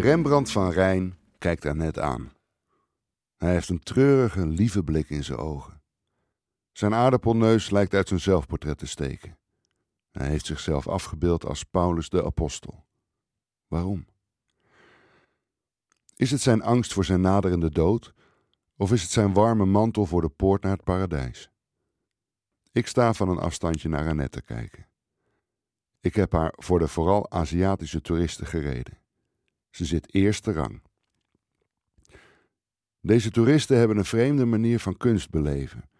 Rembrandt van Rijn kijkt net aan. Hij heeft een treurige, lieve blik in zijn ogen. Zijn aardappelneus lijkt uit zijn zelfportret te steken. Hij heeft zichzelf afgebeeld als Paulus de Apostel. Waarom? Is het zijn angst voor zijn naderende dood, of is het zijn warme mantel voor de poort naar het paradijs? Ik sta van een afstandje naar Annette kijken. Ik heb haar voor de vooral Aziatische toeristen gereden. Ze zit eerste rang. Deze toeristen hebben een vreemde manier van kunst beleven.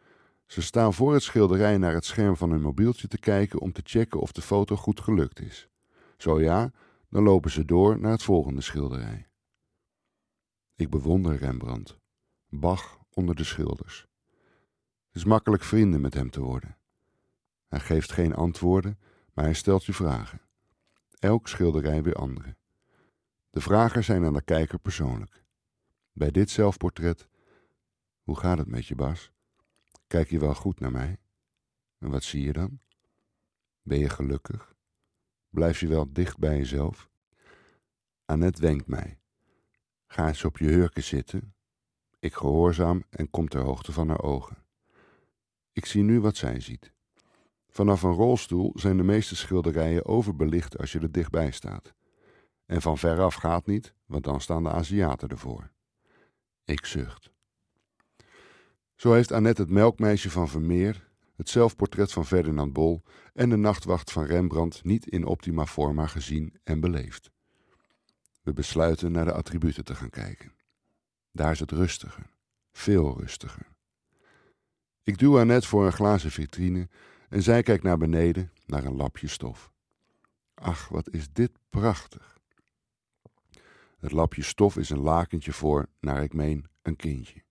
Ze staan voor het schilderij naar het scherm van hun mobieltje te kijken om te checken of de foto goed gelukt is. Zo ja, dan lopen ze door naar het volgende schilderij. Ik bewonder Rembrandt, Bach onder de schilders. Het is makkelijk vrienden met hem te worden. Hij geeft geen antwoorden, maar hij stelt je vragen. Elk schilderij weer andere. De vragen zijn aan de kijker persoonlijk. Bij dit zelfportret: Hoe gaat het met je, Bas? Kijk je wel goed naar mij? En wat zie je dan? Ben je gelukkig? Blijf je wel dicht bij jezelf? Annette wenkt mij. Ga eens op je hurken zitten. Ik gehoorzaam en kom ter hoogte van haar ogen. Ik zie nu wat zij ziet. Vanaf een rolstoel zijn de meeste schilderijen overbelicht als je er dichtbij staat. En van veraf gaat niet, want dan staan de Aziaten ervoor. Ik zucht. Zo heeft Annette het melkmeisje van Vermeer, het zelfportret van Ferdinand Bol en de nachtwacht van Rembrandt niet in optima forma gezien en beleefd. We besluiten naar de attributen te gaan kijken. Daar is het rustiger, veel rustiger. Ik duw Annette voor een glazen vitrine en zij kijkt naar beneden, naar een lapje stof. Ach, wat is dit prachtig. Het lapje stof is een lakentje voor, naar ik meen, een kindje.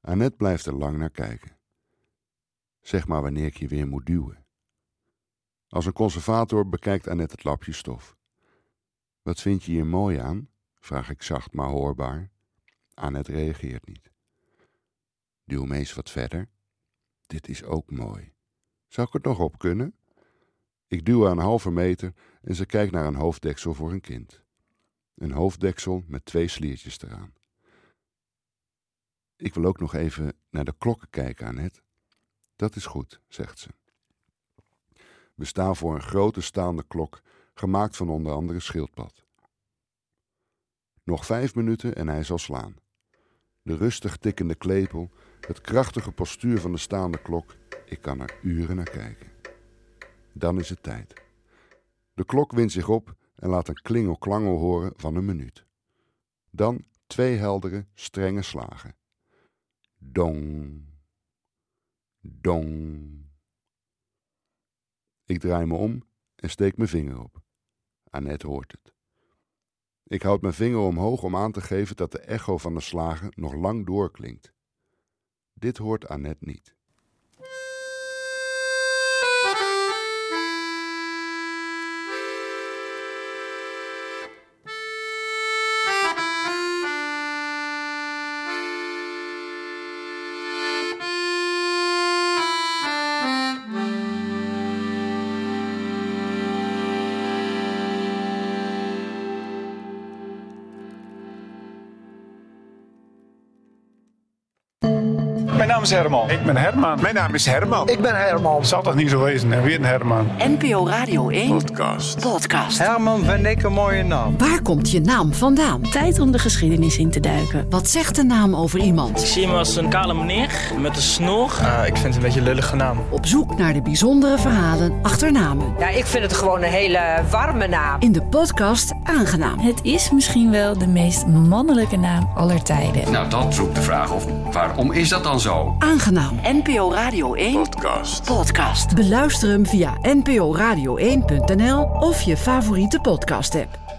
Annette blijft er lang naar kijken. Zeg maar wanneer ik je weer moet duwen. Als een conservator bekijkt Annette het lapje stof. Wat vind je hier mooi aan? vraag ik zacht maar hoorbaar. Annette reageert niet. Duw me eens wat verder. Dit is ook mooi. Zou ik het nog op kunnen? Ik duw aan een halve meter en ze kijkt naar een hoofddeksel voor een kind. Een hoofddeksel met twee sliertjes eraan. Ik wil ook nog even naar de klokken kijken, Annette. Dat is goed, zegt ze. We staan voor een grote staande klok, gemaakt van onder andere schildpad. Nog vijf minuten en hij zal slaan. De rustig tikkende klepel, het krachtige postuur van de staande klok, ik kan er uren naar kijken. Dan is het tijd. De klok wint zich op en laat een klingelklangel horen van een minuut. Dan twee heldere, strenge slagen. Dong, dong. Ik draai me om en steek mijn vinger op. Annette hoort het. Ik houd mijn vinger omhoog om aan te geven dat de echo van de slagen nog lang doorklinkt. Dit hoort Annette niet. Mijn naam is Herman. Ik ben Herman. Mijn naam is Herman. Ik ben Herman. Zal toch niet zo wezen, en weer een Herman. NPO Radio 1 Podcast. podcast. Herman vind ik een mooie naam. Waar komt je naam vandaan? Tijd om de geschiedenis in te duiken. Wat zegt de naam over iemand? Ik zie hem als een kale meneer met een snor. Ah, ik vind het een beetje een lullige naam. Op zoek naar de bijzondere verhalen achter namen. Ja, ik vind het gewoon een hele warme naam. In de podcast Aangenaam. Het is misschien wel de meest mannelijke naam aller tijden. Nou, dat roept de vraag of waarom is dat dan zo? Aangenaam. NPO Radio 1 Podcast. Podcast. Beluister hem via nporadio1.nl of je favoriete podcast app.